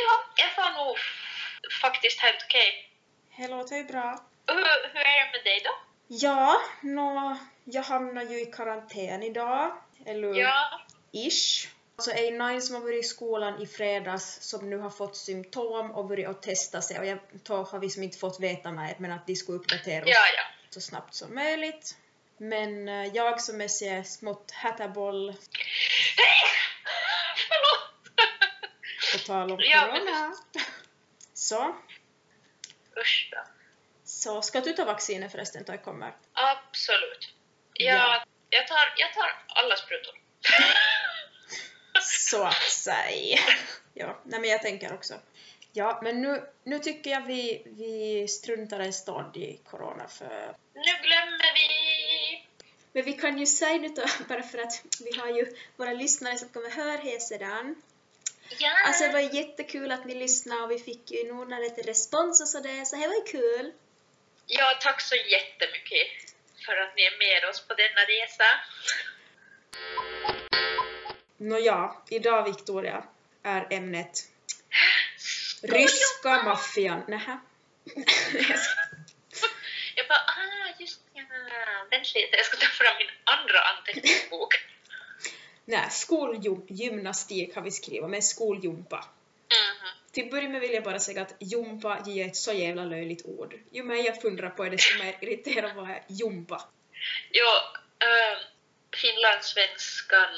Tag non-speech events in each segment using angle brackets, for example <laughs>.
Ja, jag var nog faktiskt helt okej. Okay. Det låter ju bra. Hur, hur är det med dig då? Ja, nå, jag hamnar ju i karantän idag. Eller ja. ish. Så är Nine som har varit i skolan i fredags som nu har fått symptom och börjat testa sig och jag har vi inte fått veta mer men att de skulle uppdatera oss ja, ja. så snabbt som möjligt. Men eh, jag som är smått hättaboll på tal om Ja, men- corona. Så, Usch då. så ska du ta vaccinet förresten då jag kommer? Absolut. Ja. Jag, jag, tar, jag tar alla sprutor. Så att säga. Ja, nej men jag tänker också. Ja, men nu, nu tycker jag vi, vi struntar en stund i corona för... Nu glömmer vi... Men vi kan ju säga nu då, bara för att vi har ju våra lyssnare som kommer höra här sedan. Ja. Alltså det var jättekul att ni lyssnade och vi fick ju nog lite respons och sådär, så det var ju kul. ja, tack så jättemycket för att ni är med oss på denna resa. Nåja, idag Victoria är ämnet Ryska maffian. Nähä. <laughs> Jag bara, ah, just ja, vänta lite, jag ska ta fram min andra anteckningsbok. Nej, skolgymnastik har vi skrivit med skoljumpa. Mhm. Till att börja med vill jag bara säga att jumpa ger ett så jävla löjligt ord. Ju mer jag funderar på det desto mer <laughs> irriterad var jag jumpa. Jo, äh, finlandssvenskan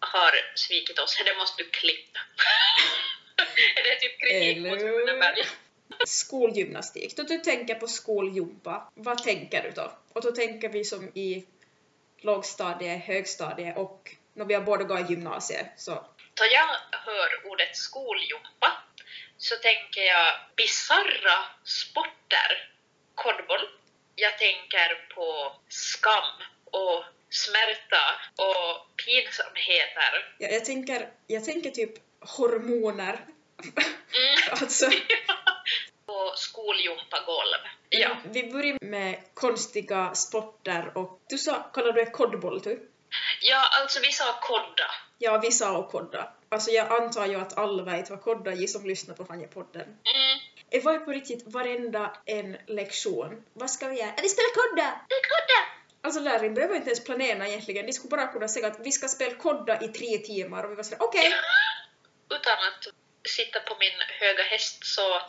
har svikit oss, det måste du klippa. <laughs> det är typ kritik mot Eller- Runeberg. Skolgymnastik. Då du tänker på skoljumpa, vad tänker du då? Och då tänker vi som i lågstadie, högstadie och när vi har båda gått i gymnasiet så Då jag hör ordet skoljumpa så tänker jag bisarra sporter, kodboll. Jag tänker på skam och smärta och pinsamheter. ja, jag, tänker, jag tänker typ hormoner. Mm. <laughs> alltså, <laughs> på skoljumpagolv. Ja. vi börjar med konstiga sporter och du sa, kallar du det kodboll du? ja, alltså vi sa kodda. Ja, vi sa och kodda. Alltså jag antar ju att alla vet vad kodda är som lyssnar på Fanja-podden. Mm. Det var ju på riktigt varenda en lektion. Vad ska vi göra? Vi spelar kodda! Är kodda! Alltså läraren behöver inte ens planera egentligen. De skulle bara kunna säga att vi ska spela kodda i tre timmar och vi var sådär okej. <laughs> Utan att sitta på min höga häst så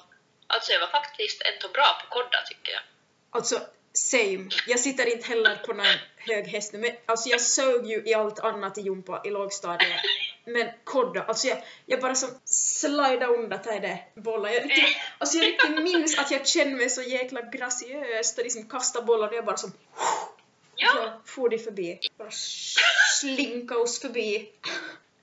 alltså jag var faktiskt ändå bra på kodda tycker jag. Alltså same. Jag sitter inte heller på någon hög häst nu men alltså jag sög ju i allt annat i jumpa i lågstadiet. Men kodda, alltså jag, jag bara som slida undan till det bollar. Jag riktigt, alltså jag riktigt minns att jag kände mig så jäkla graciös och liksom kastade bollar och jag bara som Ja, Så for de förbi. Bara slinka oss förbi.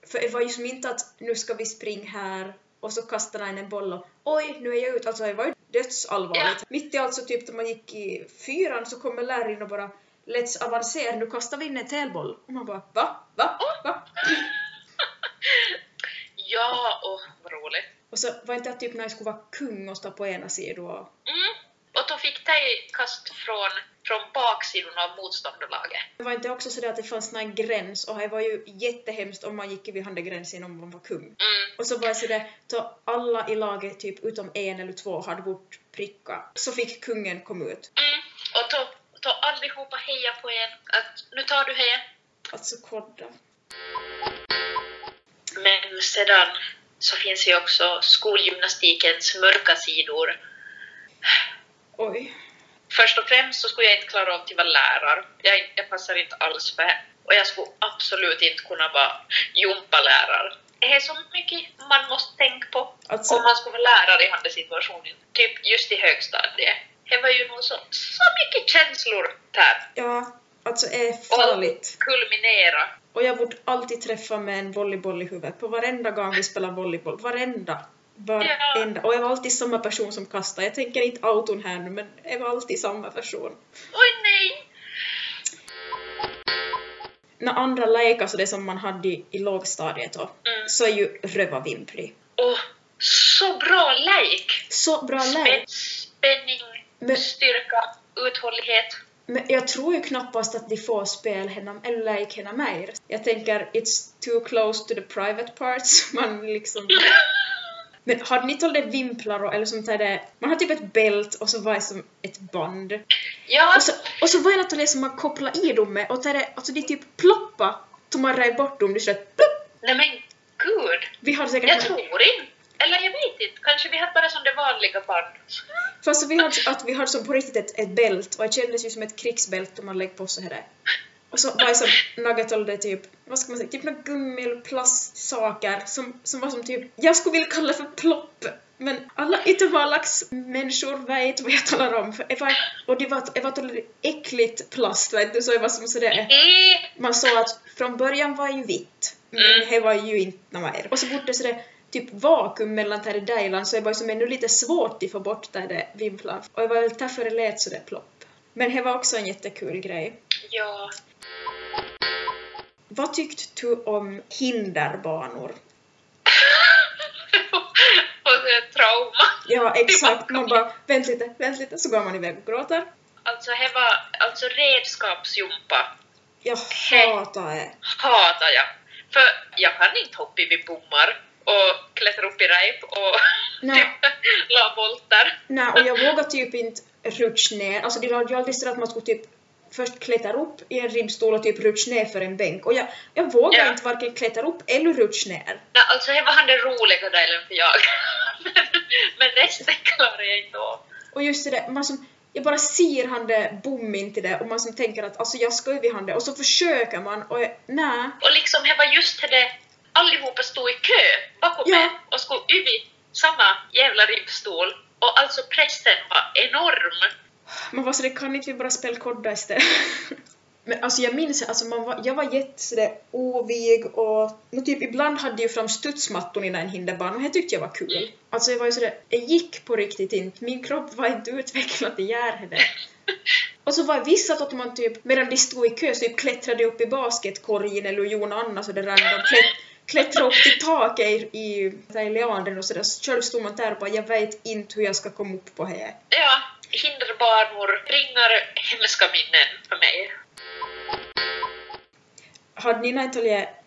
För det var ju som inte att nu ska vi springa här och så kastar han en boll och oj, nu är jag ute. Alltså det var ju dödsallvarligt. Mitt i allt så typ när man gick i fyran så kommer läraren och bara Let's avancera, nu kastar vi in en telboll. Och man bara va? Va? Va? <laughs> ja och vad roligt. Och så var det inte att typ när jag skulle vara kung och stå på ena sidan och Mm. Och då fick dig kast från, från baksidan av motståndarlaget. det var inte också så att det fanns någon gräns och det var ju jättehemskt om man gick vid gränsen om man var kung. Mm. Och så var det sådär, då alla i laget typ utom en eller två hade bort pricka, så fick kungen komma ut. Mm. Och då, då allihopa heja på en att nu tar du heja. Alltså kodda. Men sedan så finns ju också skolgymnastikens mörka sidor. Oj. Först och främst så skulle jag inte klara av att vara lärare. Jag, jag passar inte alls för det. Och jag skulle absolut inte kunna vara gympalärare. Det är så mycket man måste tänka på Alltså- om man skulle vara lärare i den situationen. Typ just i högstadiet. Det var ju nog så, så mycket känslor där. Ja, alltså är farligt. Och kulminera. Och jag borde alltid träffa med en volleyboll i huvudet på varenda gång vi spelar volleyboll. Varenda. Varenda. Och jag var alltid samma person som kastade. Jag tänker inte auton här nu, men jag var alltid samma person. Oj nej! När andra lekar, så det som man hade i, i lågstadiet då, Mm. så är ju rövarvimpri. Och så bra lek! Så bra lek! Spän- spänning, Men- styrka, uthållighet. Men jag tror ju knappast att de får spel henne, eller lek henne mer. Jag tänker, it's too close to the private parts. <laughs> Man liksom... <laughs> Men hade ni det vimplar och, eller som det, man har typ ett bält och så var det som ett band. Ja, Och så, och så var det något som man kopplade i dem med och det, alltså de typ ploppa så man rev bort dem, det så att plopp! nej men gud. Vi hade säkert Jag tror inte. Eller jag vet inte. Kanske vi hade bara som det vanliga band. Fast vi hade, att vi hade som på riktigt ett, ett bält och det kändes ju som ett krigsbälte man lägger på så här. Och så var det som nugget det typ, vad ska man säga, typ några gummi eller plastsaker som, som var som typ, jag skulle vilja kalla för plopp. Men alla yttervardags människor vet vad jag talar om. För var, och det var, det var ett äckligt plast, vet du, så det var som sådär. Man såg att från början var ju vitt, men det var ju inte något mer. Och så borde det sådär typ vakuum mellan där i dejlan så det var ju som ännu lite svårt att få bort där det vimplar. Och det var väl därför det lät sådär plopp. Men det var också en jättekul grej. ja. Vad tyckte du om hinderbanor? <laughs> och det är trauma. Ja, <laughs> exakt. Man bara, vänt lite, vänt lite, så går man iväg och gråter. Alltså, det var alltså redskapsjumpa. Jag hatar det. Hatar jag. För jag kan inte hoppa vid bommar och klättra upp i rep och <laughs> la volter. Nej, och jag vågar typ inte rutscha ner. Alltså det hade ju alltid sådär att man skulle typ först klättra upp i en ribbstol och typ rutscha ner för en bänk. Och jag, jag vågar Ja. inte varken klättra upp eller rutscha ner. Nej, alltså det var han den roliga delen för jag. men, <laughs> men resten klarar jag inte av. Och just det där, man som, jag bara ser han det bom in till det och man som tänker att alltså jag ska ju vid han det och så försöker man och nej. Och liksom det var just det allihopa stod i kö bakom Ja. mig och skulle över samma jävla ribbstol. Och alltså pressen var enorm. Man var sådär, kan inte vi bara spela kodda istället? <laughs> Men alltså jag minns, alltså man var, jag var jätte sådär ovig och no, typ ibland hade jag fram studsmattor i den hinderbana och det tyckte jag var kul. Alltså jag var ju sådär, det gick på riktigt inte, min kropp var inte utvecklad till göra det. Och så var vissa att man typ, medan de stod i kö, så typ klättrade upp i basketkorgen eller gjorde något annat så det random, klätt, klättrade upp till taket i, i, i leandern och sådär. Så själv stod man där och bara, jag vet inte hur jag ska komma upp på det. Ja, hinderbanor bringar hemska minnen för mig. Hade ni något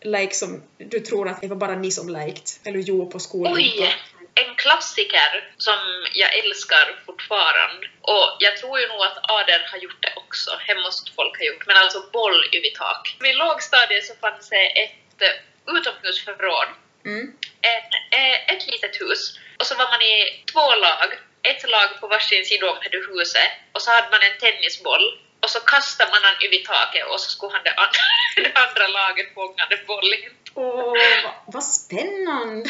like som du tror att det var bara ni som liked eller gjorde på skolan? Oj! En klassiker som jag älskar fortfarande. Och jag tror ju nog att Ader har gjort det också. Det måste folk ha gjort. Men alltså boll över tak. Vid lågstadiet så fanns det ett eh, utomhusförråd. Mm. En, eh, ett litet hus. Och så var man i två lag. Ett lag på varsin sida om det huset. Och så hade man en tennisboll. Och så kastade man den över taket och så skulle han det andra, <laughs> det andra laget fånga den bollen. Åh, vad, vad spännande!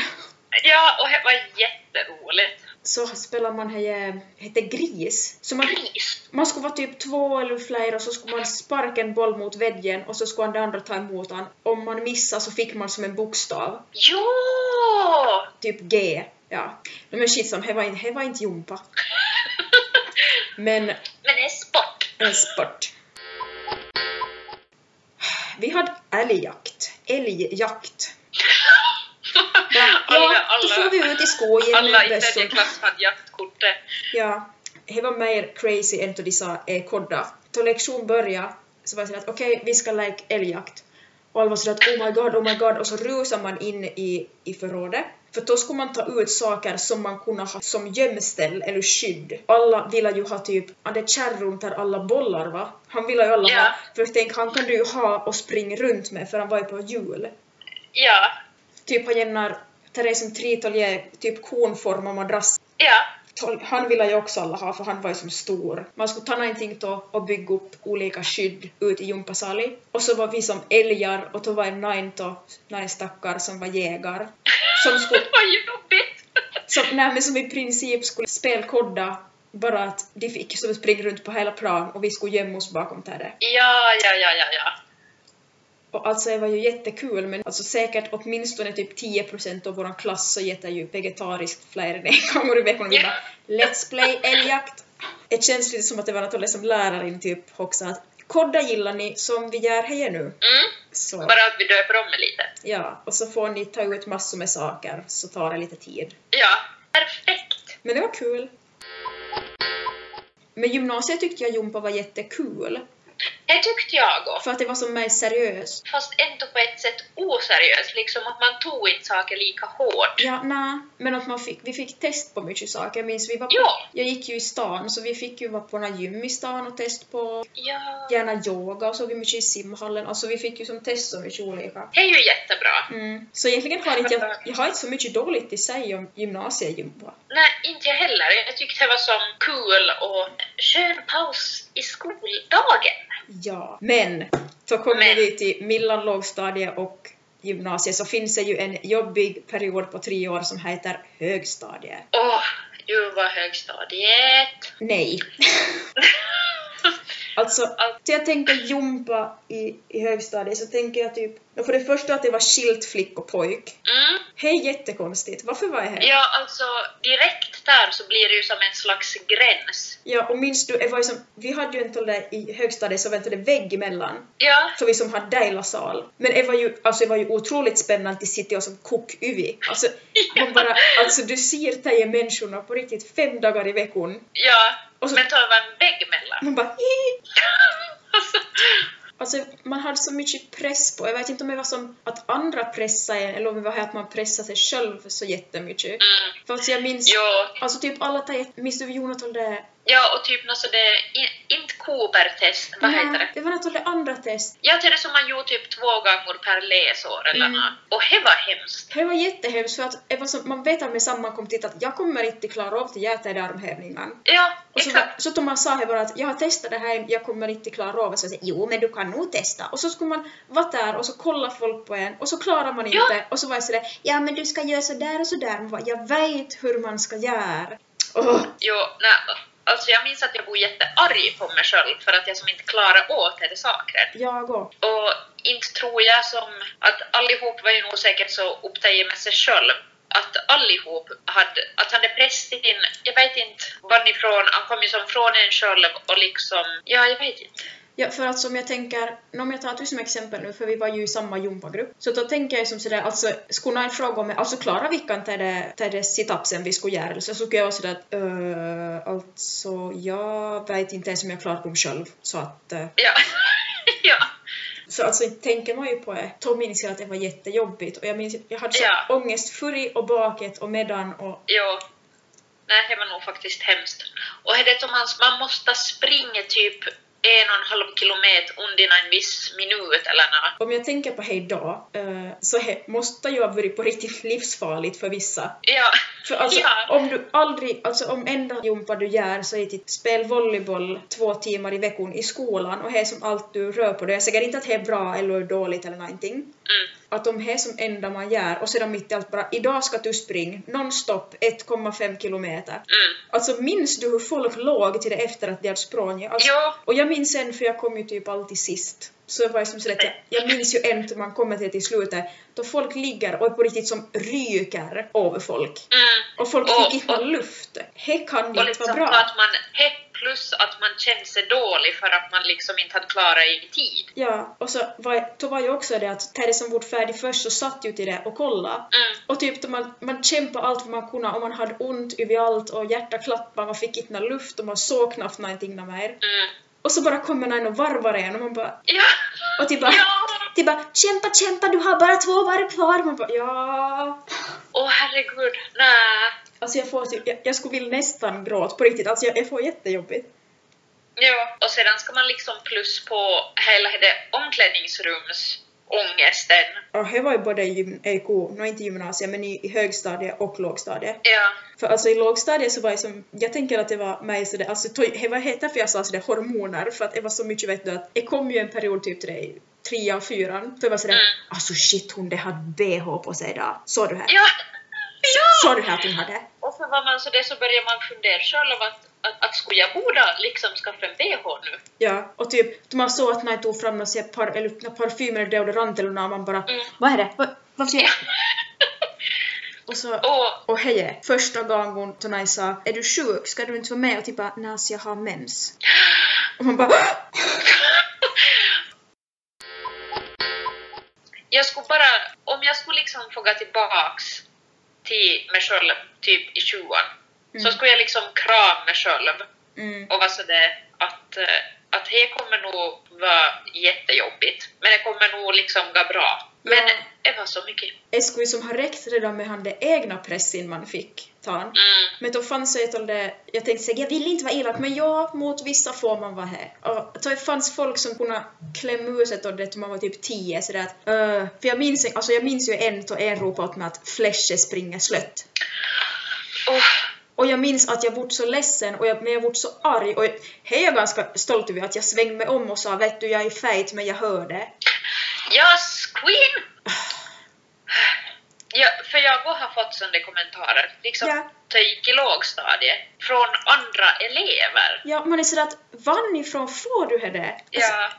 Ja, och det var jätteroligt. Så spelar man här, hette gris. Så man, Gris. man skulle vara typ två eller flera och så skulle man sparka en boll mot väggen och så skulle den andra ta emot den. Om man missade så fick man som en bokstav. Ja! Typ G. Ja. Men skitsam, det var, inte- det var inte jumpa. <laughs> Men Men det är sport. en sport. Vi hade älgjakt. Älgjakt. <laughs> Ja, ja, då får vi ut i skogen alla i tredje klass hade jaktkortet. Ja, det var mer crazy än då de sa eh, kodda. Då lektion började så var det att okej, vi ska leka älgjakt. Och alla var så att oh my god, oh my god och så rusar man in i, i förrådet. För då skulle man ta ut saker som man kunde ha som gömställ eller skydd. Alla ville ju ha typ, det kärrum där alla bollar var. Han ville ju alla Ja. ha, för tänkte han kan du ju ha och springa runt med för han var ju på hjul. Ja. Typ han är som tritolje, typ konformad madrass Ja. Han ville ju också alla ha, för han var ju som stor. Man skulle ta någonting då och bygga upp olika skydd ut i Jumpasali. Och så var vi som älgar och då var en nine då, nine stackar som var jägare. <laughs> Som skulle, <laughs> ju jobbigt. som, nej, men som i princip skulle spela kodda, bara att de fick som springa runt på hela plan och vi skulle gömma oss bakom det. Ja, ja, ja, ja, ja. Och alltså det var ju jättekul men alltså säkert åtminstone typ 10% av vår klass så äter ju vegetariskt fler än en gång i veckan och vi bara Let's play älgjakt! Det känns lite som att det var något som läraren typ också att Kodda gillar ni som vi gör här nu. Mm. Så Bara att vi döper om det lite. ja, och så får ni ta ut massor med saker så tar det lite tid. Ja, perfekt. Men det var kul. Men gymnasiet tyckte jag Jumpa var jättekul. Det tyckte jag också. För att det var som mer seriöst. Fast ändå på ett sätt oseriöst, liksom att man tog inte saker lika hårt. Ja, nej, men att man fick, vi fick test på mycket saker. Jag minns vi var på, Ja. jag gick ju i stan så vi fick ju vara på några gym i stan och test på Ja. gärna yoga och så vi mycket i simhallen. Alltså vi fick ju som test så mycket olika. Det är ju jättebra. Mm. Så egentligen har inte jag, jag har inte så mycket dåligt i sig om gymnasiegympa. Nej, inte jag heller. Jag tyckte det var som kul och skön paus i skoldagen. Ja, men så kommer vi till Millan lågstadie och gymnasiet så finns det ju en jobbig period på tre år som heter högstadie. Åh, du var högstadiet. Nej. <laughs> Alltså, att jag tänker jumpa i, i högstadiet så tänker jag typ, för det första att det var skilt flick och pojk. Mm. Det är jättekonstigt. Varför var jag här? Ja, alltså direkt där så blir det ju som en slags gräns. Ja, och minns du, det var ju som, vi hade ju inte där i högstadiet så väntade vägg emellan. Ja, Så vi som hade delat sal. Men det var ju, alltså det var ju otroligt spännande att sitta och som kokyvi. Alltså, <laughs> man bara, alltså du ser de här människorna på riktigt fem dagar i veckan. ja. Och så- Men då var en vägg mellan. Man bara. Alltså, <laughs> Alltså man hade så mycket press på, jag vet inte om det var som att andra pressade en eller om det var att man pressade sig själv så jättemycket. mm. För alltså jag minns, Jo, alltså typ alla de, minns du Jonathan det? Ja och typ något så det, in, inte Cooper-test, vad heter det? Det var något av det andra test. Jag tror det som man gjorde typ två gånger per läsår eller Mm. nåt. Och det var hemskt. Det var jättehemskt för att det som, man vet att med samma kom till att jag kommer inte klara av till hjärtat i armhävningen. Ja, Och så, exakt. så Thomas sa här bara att jag har testat det här, jag kommer inte klara av det. Så jag sa, jo men du kan nog testa. Och så skulle man vara där och så kolla folk på en och så klarar man inte. Ja. Och så var jag sådär, ja men du ska göra sådär och sådär. Man bara, jag vet hur man ska göra. Åh, Jo, nej, alltså jag minns att jag var jättearg på mig själv för att jag som inte klarade åt det saken. jag och. Och inte tror jag som att allihop var ju nog säkert så upptagna med sig själv att allihop hade, att han hade pressat in, jag vet inte varifrån, han kom ju som från en själv och liksom, ja jag vet inte. Ja, för att som jag tänker, om jag tar som exempel nu, för vi var ju i samma gympagrupp, så då tänker jag som sådär, alltså skulle någon fråga om, alltså klarar vi kan ta det, ta det situpsen vi skulle göra, eller så, skulle jag vara sådär att, uh, alltså jag vet inte ens om jag klarar dem själv, så att uh, Ja. <laughs> ja. Så alltså tänker man ju på det. Då minns jag att det var jättejobbigt och jag minns jag hade så Ja. ångest förr och baket och medan och Jo. Nej, det var nog faktiskt hemskt. Och det som man, man måste springa typ en och en halv kilometer under en viss minut eller nåt. om jag tänker på idag eh, så måste ju ha varit på riktigt <laughs> livsfarligt för vissa. Ja. För alltså Ja. om du aldrig, alltså om enda jumpa du gör så är det spel volleyboll två timmar i veckan i skolan och det är som allt du rör på dig. Jag säger inte att det är bra eller dåligt eller någonting. Mm. Att om det är som enda man gör och sedan mitt i allt bara idag ska du springa nonstop 1,5 kilometer. Mm. Alltså minns du hur folk låg till det efter att de hade sprungit? Alltså, Jo. Och jag minns en, för jag kom ju typ alltid sist. Så det var som sådär, att jag, jag minns ju en när man kommer till till slutet, då folk ligger och på riktigt som ryker över folk. Mm. Och folk Och- fick inte luft. Det kan inte liksom vara för bra. att man, he, plus att man kände sig dålig för att man liksom inte hade klarat i tid. Ja, och så var, då var ju också det att det som vart färdig först så satt ju till det och kolla. Mm. Och typ man, man kämpade allt vad man kunde och man hade ont överallt och hjärtat klappade, man fick inte någon luft och man såg knappt någonting mer. Mm. Och så bara kommer någon och varvar en och man bara Ja! och typ bara, Ja! typ bara kämpa, kämpa, du har bara två varv kvar. Man bara ja. Åh herregud, nej. Alltså jag får jag, jag skulle vilja nästan gråta på riktigt, alltså jag, jag får jättejobbigt. Ja, och sedan ska man liksom plus på hela det omklädningsrumsångesten. Och det var ju både i EK, no, inte gymnasiet, men i, i högstadiet och lågstadiet. Ja. För alltså i lågstadiet så var jag som, jag tänker att det var mig sådär, alltså det var heter för jag sa sådär hormoner, för att det var så mycket vet du att det kom ju en period typ till i trean, fyran, då jag var sådär, Mm. alltså shit hon det hade bh på sig idag, såg du här? Ja! Ja! Såg du här att hon hade? Och så var man så det så börjar man fundera själv att, att, att skulle jag borde liksom skaffa en bh nu? Ja, och typ då man såg att jag tog fram så här par, eller, någon parfym eller deodorant eller något, man bara Mm. Vad är det? Vad, ska jag <laughs> Och så <laughs> Och och hej, första gången någon sa Är du sjuk? Ska du inte vara med? Och typ bara så jag har mens. <gasps> Och man bara jag skulle bara, om jag skulle liksom få gå tillbaks till mig själv typ i 20 så Mm. skulle jag liksom krama mig själv mm, och vara sådär att, eh, att det kommer nog vara jättejobbigt, men det kommer nog liksom gå bra. Men Ja. det var så mycket. Det skulle som ha räckt redan med han det egna pressen man fick ta han. Mm. Men då fanns det ett det, jag tänkte säga, jag vill inte vara elak, men ja, mot vissa får man vara här. Och då fanns folk som kunde klämma ut sig det till man var typ 10 sådär att, uh, för jag minns, alltså jag minns ju en då en ropade åt mig att Fläsche springer slött. Oh, Och jag minns att jag vart så ledsen, och jag, men jag vart så arg, och här är jag ganska stolt över att jag svängde mig om och sa vet du, jag är fejt, men jag hör det. yes, Queen! Ja, för jag har fått sådana kommentarer, liksom Ja. jag gick i lågstadiet, från andra elever. Ja, man är sådär att varifrån får du det? Alltså, Ja.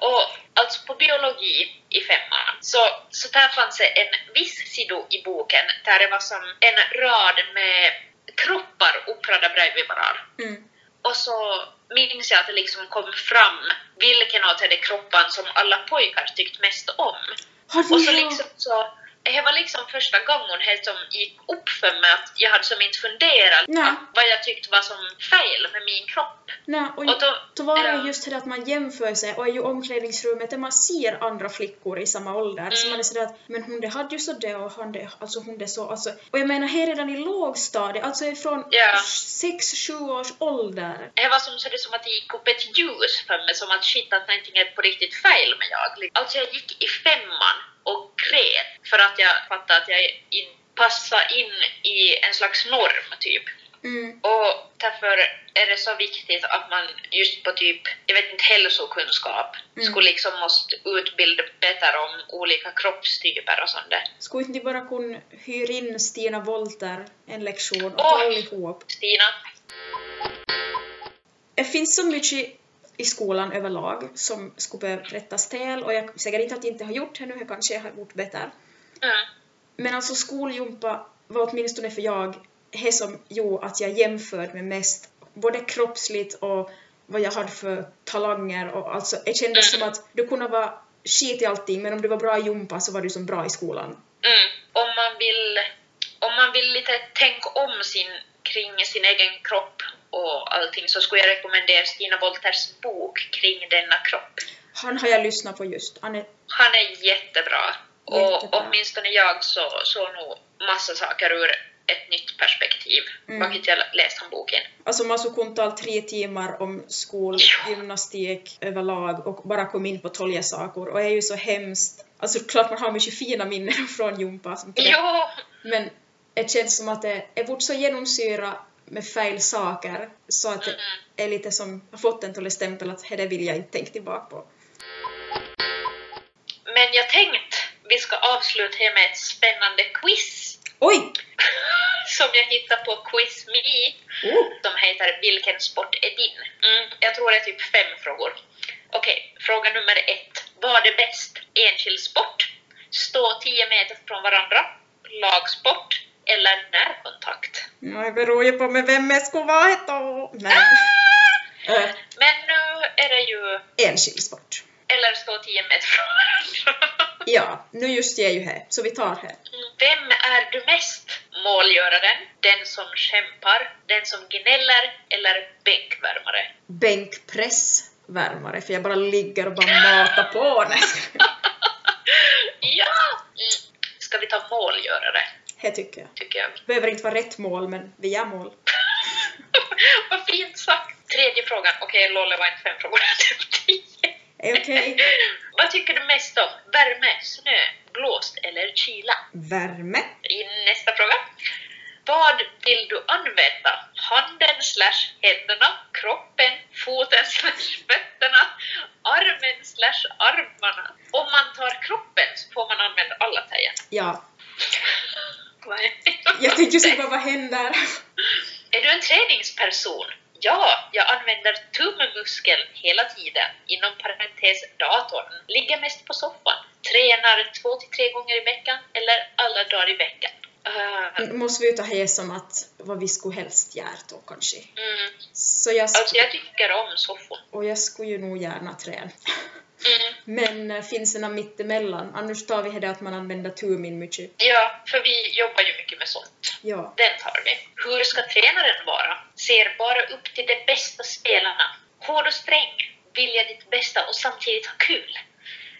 Och alltså på biologi i femman, så, så där fanns det en viss sido i boken där det var som en rad med kroppar uppradda bredvid varandra. mm. Och så minns jag att det liksom kom fram vilken av de kropparna som alla pojkar tyckte mest om. Har Och så liksom så, det var liksom första gången det som gick upp för mig att jag hade som inte funderat Nej. vad jag tyckte var som fel med min kropp. Nej, och, Och då, då var det just det att man jämför sig och är ju omklädningsrummet där man ser andra flickor i samma ålder så Mm. man är sådär att men hon det hade ju så det och han det, alltså hon det så, alltså och jag menar här redan i lågstadiet, alltså ifrån Ja. 6-7 års ålder. Det var som, så det som att det gick upp ett ljus för mig, som att shit att någonting är på riktigt fel med jag. Alltså jag gick i femman och grät för att jag fattade att jag in, passade in i en slags norm, typ. Mm. Och därför är det så viktigt att man just på typ, jag vet inte, hälsokunskap Mm. skulle liksom måste utbilda bättre om olika kroppstyper och sånt där. Skulle inte bara kunna hyra in Stina Wolter en lektion och Åh. allihop? Stina? Det finns så mycket i skolan överlag som skulle behöva rättas till och jag säger inte att jag inte har gjort det nu, jag kanske har gjort bättre. Mm. Men alltså skoljumpa var åtminstone för jag det som gjorde att jag jämförde mig mest både kroppsligt och vad jag hade för talanger och alltså det kändes som att du kunde vara skit i allting men om du var bra i jumpa så var du som bra i skolan. Mm. Om man vill, om man vill lite tänka om sin, kring sin egen kropp och allting så skulle jag rekommendera Stina Wolters bok kring denna kropp. Han har jag lyssnat på just. Han är, Han är jättebra. Och Jättebra. åtminstone jag så såg nog massa saker ur ett nytt perspektiv. Mm. Vilket jag läste om boken. alltså man skulle kunna tala tre timmar om skol, Ja. överlag och bara komma in på tolja saker och är ju så hemskt. Alltså klart man har mycket fina minnen <laughs> från jumpa som. Jo! Men det känns som att det är vart så genomsyra med fel saker så att det Mm. är lite som har fått en till stämpel att det vill jag inte tänka tillbaka på. Men jag tänkte vi ska avsluta här med ett spännande quiz Oj! <laughs> som jag hittade på Quiz Me Oh. som heter Vilken sport är din? Mm, jag tror det är typ fem frågor. Okej, fråga nummer ett. Vad är bäst? Enskild sport? Stå 10 meter från varandra? Lagsport? Eller närkontakt? Ja, det beror ju på med vem jag skulle vara då. Men, äh, Men nu är det ju... enskild sport. Eller stå 10 meter från varandra. Ja, nu just jag är ju här, så vi tar här. Vem är du mest? Målgöraren? Den som kämpar? Den som gnäller? Eller bänkvärmare? Bänkpressvärmare, för jag bara ligger och bara matar på. <laughs> Ja! Mm. Ska vi ta målgörare? Det tycker jag. Tycker jag. Behöver inte vara rätt mål, men vi är mål. <laughs> Vad fint sagt! Tredje frågan. Okej, Lolle var inte fem frågor. <laughs> Är okej? <laughs> Vad tycker du mest om? Värme, snö, blåst eller kyla? Värme. I nästa fråga. Vad vill du använda? Handen slash händerna, kroppen, foten slash fötterna, armen slash armarna. Om man tar kroppen så får man använda alla tejen. Ja, jag tänkte ju säga bara vad händer? Är du en träningsperson? Ja, jag använder tummuskeln hela tiden, inom parentes datorn. Ligger mest på soffan. Tränar två till tre gånger i veckan eller alla dagar i veckan. Uh, måste vi ta det som att vad vi skulle helst göra då kanske. mm, Så jag, alltså jag tycker om soffor. och jag skulle ju nog gärna träna. Mm. Men eh, finns det något mittemellan? Annars tar vi det att man använder tumin mycket. Ja, för vi jobbar ju mycket med sånt. Ja. Den tar vi. Hur ska tränaren vara? Ser bara upp till de bästa spelarna. Hård och sträng. vilja ditt bästa och samtidigt ha kul.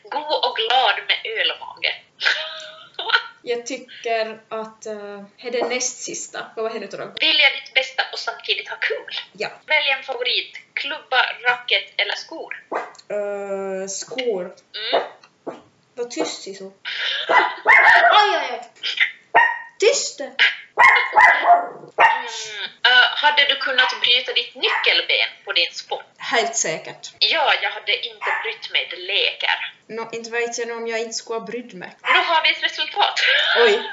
God och glad med ölmage. <laughs> Jag tycker att uh, är det näst sista. Vad var det nu då? Vilja ditt bästa och samtidigt ha kul. Ja. Välj en favorit. Klubba, racket eller skor. Uh, skor. Mm. Var tyst Sisu. Aj, aj, aj. Tyst! Mm. Uh, hade du kunnat bryta ditt nyckelben på din sport? Helt säkert. Ja, jag hade inte brytt mig, det leker. Nå, inte vet jag nog om jag inte skulle ha brytt mig. Nu har vi ett resultat. Oj. <laughs>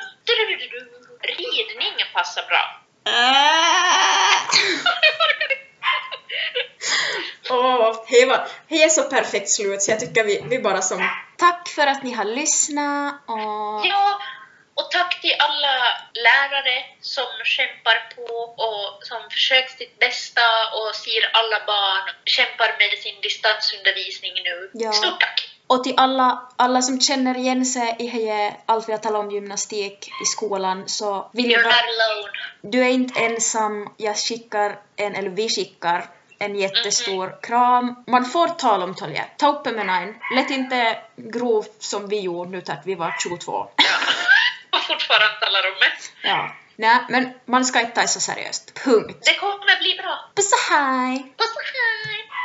Ridning passar bra. <laughs> Åh, hej vad, hej är så perfekt slut så jag tycker vi, vi bara som... Tack för att ni har lyssnat och... Ja, och tack till alla lärare som kämpar på och som försöker sitt bästa och ser alla barn kämpar med sin distansundervisning nu. Ja. Stort tack! Och till alla, alla som känner igen sig i allt vi har talat om gymnastik i skolan så vill jag You're not alone. Du är inte ensam, jag skickar en, eller vi skickar en jättestor kram. Man får tala om tolja. Ta upp med nine. Lätt inte grov som vi gjorde nu att vi var 22. Och fortfarande talar om mig. Ja. Nej, men man ska inte ta det så seriöst. Punkt. Det kommer bli bra. Puss och hej! Puss